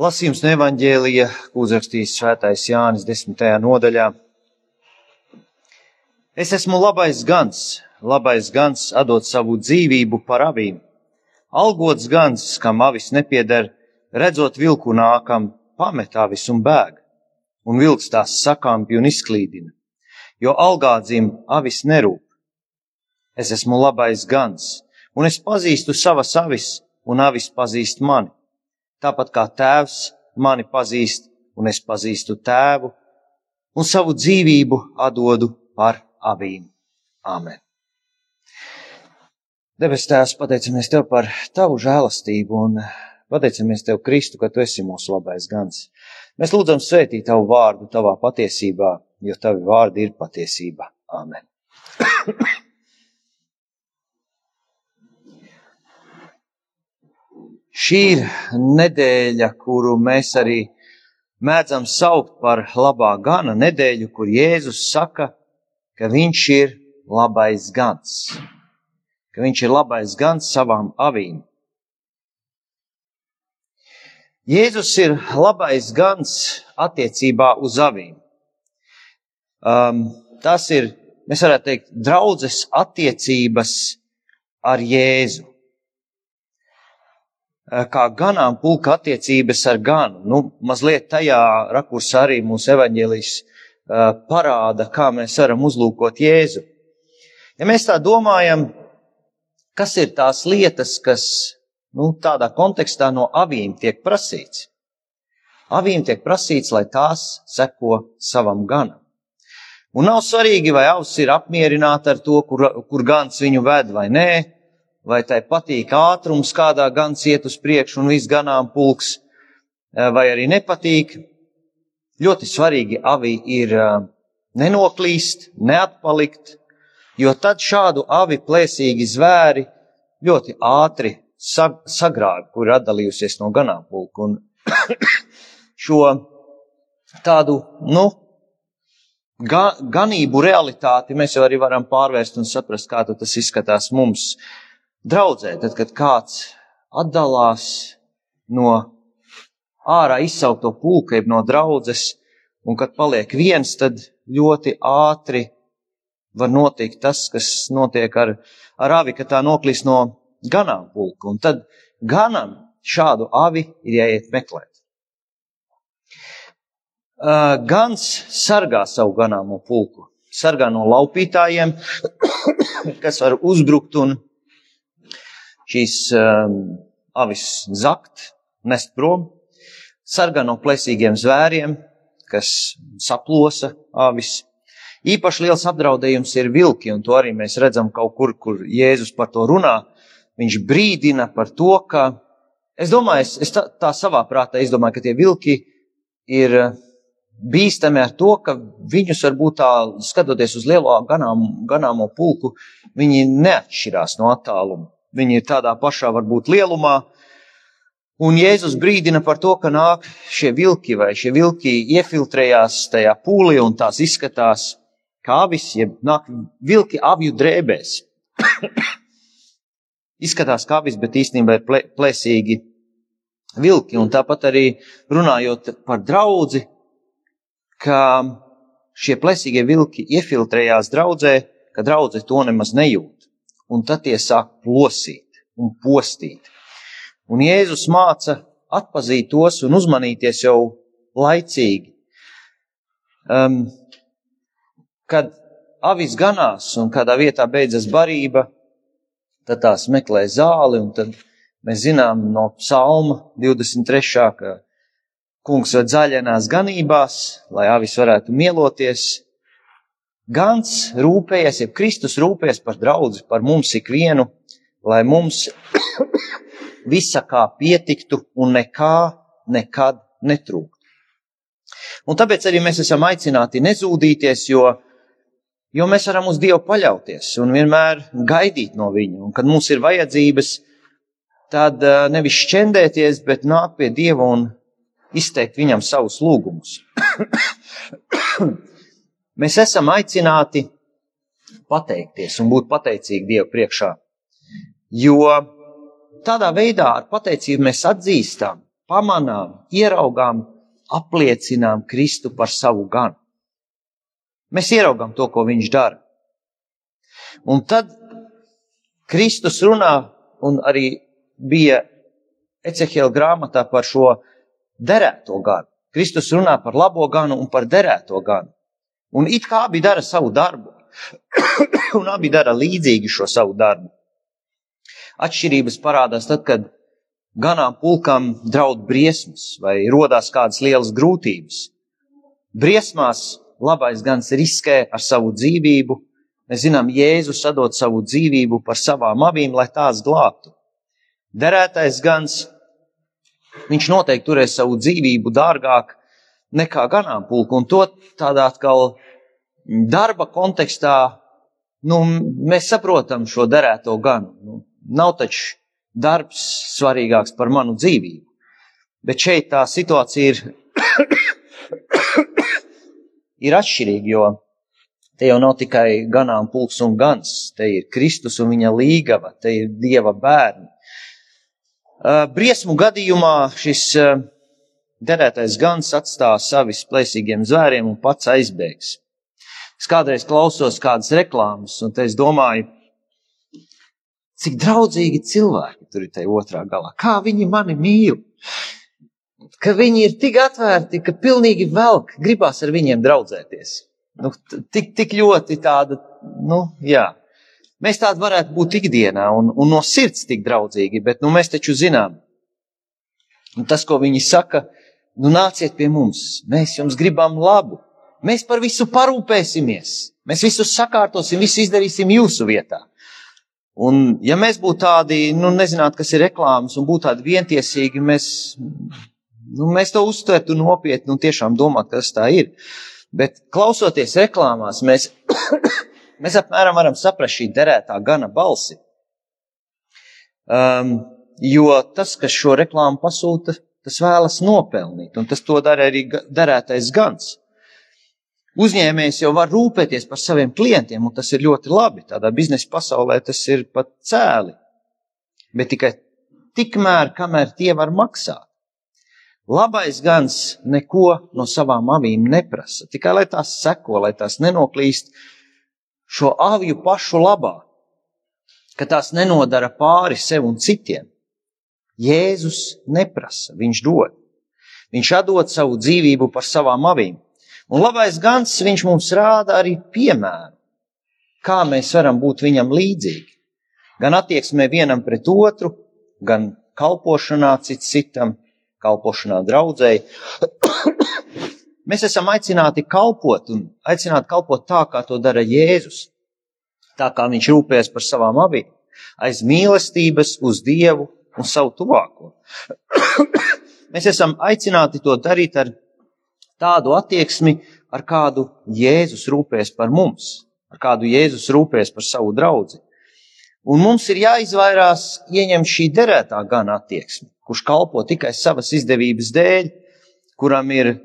Lasījums no evaņģēlija, ko uzrakstījis svētais Jānis desmitajā nodaļā. Es esmu labais gans, labais gans atdot savu dzīvību par avīm. Algots gans, kam avis nepieder, redzot vilku nākam, pamet avis un bēg, un vilks tās sakāmpi un izklīdina, jo algādzim avis nerūp. Es esmu labais gans, un es pazīstu savas avis, un avis pazīst mani tāpat kā tēvs mani pazīst, un es pazīstu tēvu, un savu dzīvību atdodu par abīm. Āmen! Debes Tēvs, pateicamies Tev par Tavu žēlastību un pateicamies Tev, Kristu, ka Tu esi mūsu labais gans. Mēs lūdzam svētīt Tavu vārdu Tavā patiesībā, jo Tavi vārdi ir patiesība. Āmen! Šī ir nedēļa, kuru mēs arī mēdzam saukt par labā gana nedēļu, kur Jēzus saka, ka viņš ir labais gans, ka viņš ir labais gans savām avīm. Jēzus ir labais gans attiecībā uz avīm. Um, tas ir, mēs varētu teikt, draudzes attiecības ar Jēzu. Eh, kā ganām pulka attiecības ar ganu. Nu, mazliet tajā rakursā arī mūsu evaņģēlijs eh, parāda, kā mēs varam uzlūkot Jēzu. Ja mēs tā domājam, kas ir tās lietas, kas nu, tādā kontekstā no avīm tiek prasīts? Avīm tiek prasīts, lai tās seko savam ganam. Un nav svarīgi, vai avs ir apmierināta ar to, kur, kur gans viņu ved vai nē, vai tai patīk ātrums, kādā gans iet uz priekšu un viss ganām pulks, eh, vai arī nepatīk. Ļoti svarīgi avi ir eh, nenoklīst, neatpalikt, jo tad šādu avi plēsīgi zvēri ļoti ātri sagrāvi, kur ir atdalījusies no ganāmpulka. Un šo tādu, nu, ga, ganību realitāti mēs jau arī varam pārvērst un saprast, kā tas izskatās mums draudzē, tad, kad kāds atdalās no ārā izsaukto pulka, jeb no draudzes, un kad paliek viens, tad ļoti ātri var notikt tas, kas notiek ar, ar avi, ka tā noklīs no ganām pulka. Un tad ganam šādu avi ir jāiet meklēt. Uh, gans sargā savu ganāmo pulku, sargā no laupītājiem, kas var uzbrukt un šīs um, avis zakt, nest prom, sargā no plēsīgiem zvēriem, kas saplosa avis. Īpaši liels apdraudējums ir vilki, un to arī mēs redzam kaut kur, kur Jēzus par to runā. Viņš brīdina par to, ka, es domāju, es, es tā, tā savā prātā, es domāju, ka tie vilki ir bīstami ar to, ka viņus varbūt tā, skatoties uz lielo ganām, ganāmo pulku, viņi neatšķirās no attāluma. Viņi ir tādā pašā varbūt lielumā. Un Jēzus brīdina par to, ka nāk šie vilki vai šie vilki iefiltrējās tajā pūlī un tās izskatās kā avis, jeb nāk vilki avju drēbēs. izskatās kā avis, bet īstenībā ir plē, plēsīgi vilki. Un tāpat arī runājot par draudzi, ka šie plēsīgie vilki iefiltrējās draudzē, ka draudze to nemaz nejūt un tad tie sāk plosīt un postīt. Un Jēzus māca atpazīt tos un uzmanīties jau laicīgi. Um, kad avis ganās un kādā vietā beidzas barība, tad tās meklē zāli, un tad mēs zinām no psalma 23. ka kungs ved zaļenās ganībās, lai avis varētu mieloties, Gans rūpējies, ja Kristus rūpējas par draugu, par mums ikvienu, lai mums visa kā pietiktu un nekā nekad netrūktu. Un tāpēc arī mēs esam aicināti nezūdīties, jo, jo mēs varam uz Dievu paļauties un vienmēr gaidīt no Viņa. Un kad mums ir vajadzības, tad eh, nevis šķendēties, bet nākt pie Dieva un izteikt Viņam savus lūgumus. Mēs esam aicināti pateikties un būt pateicīgi Dievu priekšā. Jo tādā veidā ar pateicību mēs atzīstam, pamanām, ieraugām, apliecinām Kristu par savu ganu. Mēs ieraugām to, ko viņš dara. Un tad Kristus runā, un arī bija Ecehiela grāmatā par šo derēto ganu. Kristus runā par labo ganu un par derēto ganu. Un it kā abi dara savu darbu, un abi dara līdzīgi šo savu darbu. Atšķirības parādās tad, kad ganām pulkam draud briesmas vai rodās kādas lielas grūtības. Briesmās labais gans riskē ar savu dzīvību. Mēs zinām, Jēzus sadod savu dzīvību par savām avīm, lai tās glābtu. Derētais gans, viņš noteikti turēs savu dzīvību dārgāk nekā ganāmpulku, un to tādā atkal darba kontekstā, nu, mēs saprotam šo derēto ganu. Nu, nav taču darbs svarīgāks par manu dzīvību. Bet šeit tā situācija ir, ir atšķirīga, jo te jau nav tikai ganāmpulks un gans, te ir Kristus un viņa līgava, te ir Dieva bērni. Briesmu gadījumā šis eh, derētais gans atstās savis plēsīgiem zvēriem un pats aizbēgs. Es kādreiz klausos kādas reklāmas, un es domāju, cik draudzīgi cilvēki tur ir tajā otrā galā, kā viņi mani mīl, ka viņi ir tik atvērti, ka pilnīgi velk, gribās ar viņiem draudzēties. Nu, tik, tik ļoti tāda, nu, jā, Mēs tādi varētu būt ikdienā un, un no sirds tik draudzīgi, bet nu, mēs taču zinām, un tas, ko viņi saka, nu nāciet pie mums, mēs jums gribam labu, mēs par visu parūpēsimies, mēs visu sakārtosim, visu izdarīsim jūsu vietā. Un, ja mēs būtu tādi, nu, nezinātu, kas ir reklāmas, un būtu tādi vientiesīgi, mēs, nu, mēs to uztvertu nopietni un tiešām domātu, ka tas tā ir. Bet klausoties reklāmās, mēs Mēs apmēram varam saprast šī derētā gana balsi. Um, jo tas, kas šo reklāmu pasūta, tas vēlas nopelnīt, un tas to dara arī derētais gans. Uzņēmējs jau var rūpēties par saviem klientiem, un tas ir ļoti labi. Tādā biznesa pasaulē tas ir pat cēli. Bet tikai tikmēr, kamēr tie var maksāt. Labais gans neko no savām avīm neprasa, tikai lai tās seko, lai tās nenoklīst šo avju pašu labā, ka tās nenodara pāri sev un citiem. Jēzus neprasa, viņš dod. Viņš atdod savu dzīvību par savām avīm. Un labais gans viņš mums rāda arī piemēru, kā mēs varam būt viņam līdzīgi. Gan attieksmē vienam pret otru, gan kalpošanā cits citam, kalpošanā draudzēji. Mēs esam aicināti kalpot un aicināti kalpot tā, kā to dara Jēzus. Tā kā viņš rūpēs par savām avīm, aiz mīlestības uz Dievu un savu tuvāko. Mēs esam aicināti to darīt ar tādu attieksmi, ar kādu Jēzus rūpēs par mums, ar kādu Jēzus rūpēs par savu draugu. Un mums ir jāizvairās ieņemt šī derētā gana attieksme, kurš kalpo tikai savas izdevības dēļ, kuram ir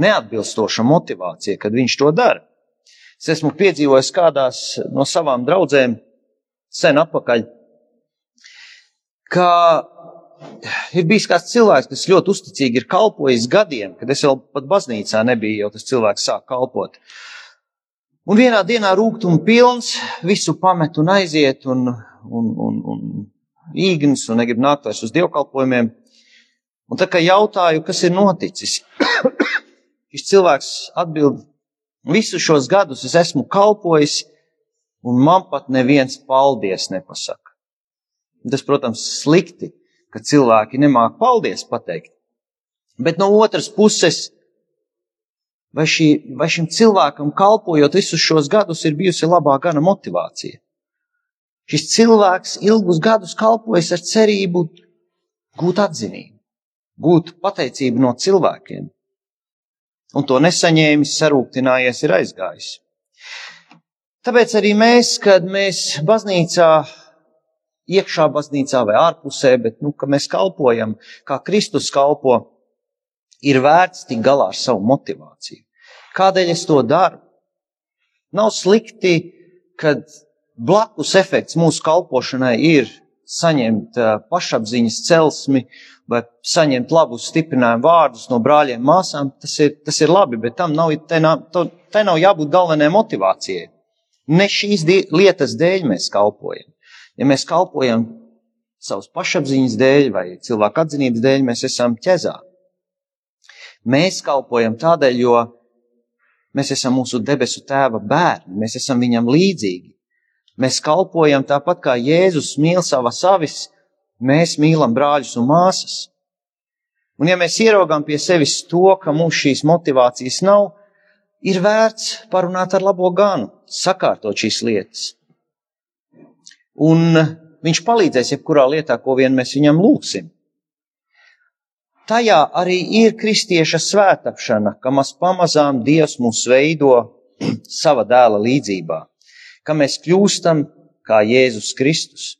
neatbilstoša motivācija, kad viņš to dara. Es esmu piedzīvojis kādās no savām draudzēm sen atpakaļ, ka ir bijis kāds cilvēks, kas ļoti uzticīgi ir kalpojis gadiem, kad es vēl pat baznīcā nebiju, jau tas cilvēks sāk kalpot. Un vienā dienā rūgtuma pilns, visu pamet un aiziet, un, un, un, un īgnis, un negrib nākt vairs uz dievkalpojumiem. Un tā kā jautāju, kas ir noticis, Šis cilvēks atbild, visus šos gadus es esmu kalpojis, un man pat neviens paldies nepasaka. Tas, protams, slikti, ka cilvēki nemāk paldies pateikt. Bet no otras puses, vai, šī, vai šim cilvēkam kalpojot visus šos gadus ir bijusi labā gana motivācija? Šis cilvēks ilgus gadus kalpojas ar cerību gūt atzinību, gūt pateicību no cilvēkiem un to nesaņēmis, sarūktinājies, ir aizgājis. Tāpēc arī mēs, kad mēs baznīcā, iekšā baznīcā vai ārpusē, bet, nu, ka mēs kalpojam, kā Kristus kalpo, ir vērts tik galā ar savu motivāciju. Kādēļ es to daru? Nav slikti, kad blakus efekts mūsu kalpošanai ir saņemt pašapziņas celsmi vai saņemt labus stiprinājumu vārdus no brāļiem, māsām, tas ir, tas ir labi, bet tam nav, te nav, te nav jābūt galvenajai motivācijai. Ne šīs lietas dēļ mēs kalpojam. Ja mēs kalpojam savas pašapziņas dēļ vai cilvēku atzinības dēļ, mēs esam ķezā. Mēs kalpojam tādēļ, jo mēs esam mūsu debesu tēva bērni, mēs esam viņam līdzīgi. Mēs kalpojam tāpat kā Jēzus mīl savas avis, mēs mīlam brāļus un māsas. Un ja mēs ieraugām pie sevis to, ka mums šīs motivācijas nav, ir vērts parunāt ar labo ganu, sakārtot šīs lietas. Un viņš palīdzēs jebkurā lietā, ko vien mēs viņam lūgsim. Tajā arī ir kristieša svētapšana, ka maz pamazām Dievs mūs veido sava dēla līdzībā, ka mēs kļūstam kā Jēzus Kristus.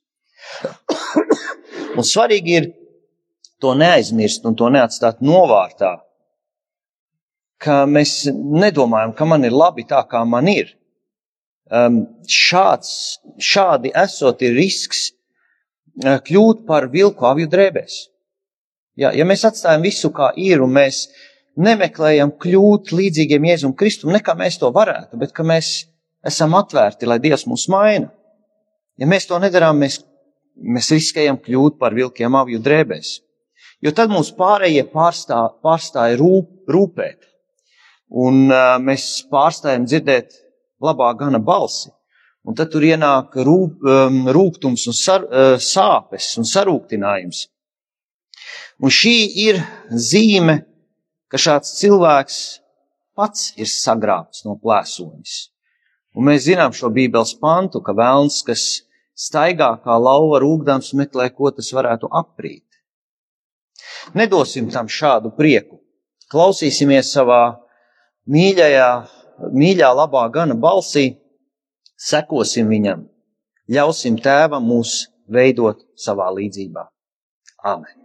Un svarīgi ir to neaizmirst un to neatstāt novārtā, ka mēs nedomājam, ka man ir labi tā, kā man ir. Um, šāds, šādi esot ir risks uh, kļūt par vilku avju drēbēs. Ja, ja mēs atstājam visu kā ir un mēs nemeklējam kļūt līdzīgiem Jēzum Kristum, ne kā mēs to varētu, bet ka mēs esam atvērti, lai Dievs mūs maina. Ja mēs to nedarām, mēs mēs riskējam kļūt par vilkiem avju drēbēs. Jo tad mums pārējie pārstā, pārstāja rūp, rūpēt, un uh, mēs pārstājam dzirdēt labā gana balsi. Un tad tur ienāk rūp, um, rūkums un sar, uh, sāpes un sarūktinājums. Un šī ir zīme, ka šāds cilvēks pats ir sagrābts no plēsoņas. Un mēs zinām šo bībeles pantu, ka vēlns, kas staigā kā lauva rūkdams meklē, ko tas varētu aprīt. Nedosim tam šādu prieku. Klausīsimies savā mīļajā, mīļā, labā gana balsī, sekosim viņam, ļausim tēvam mūs veidot savā līdzībā. Āmen!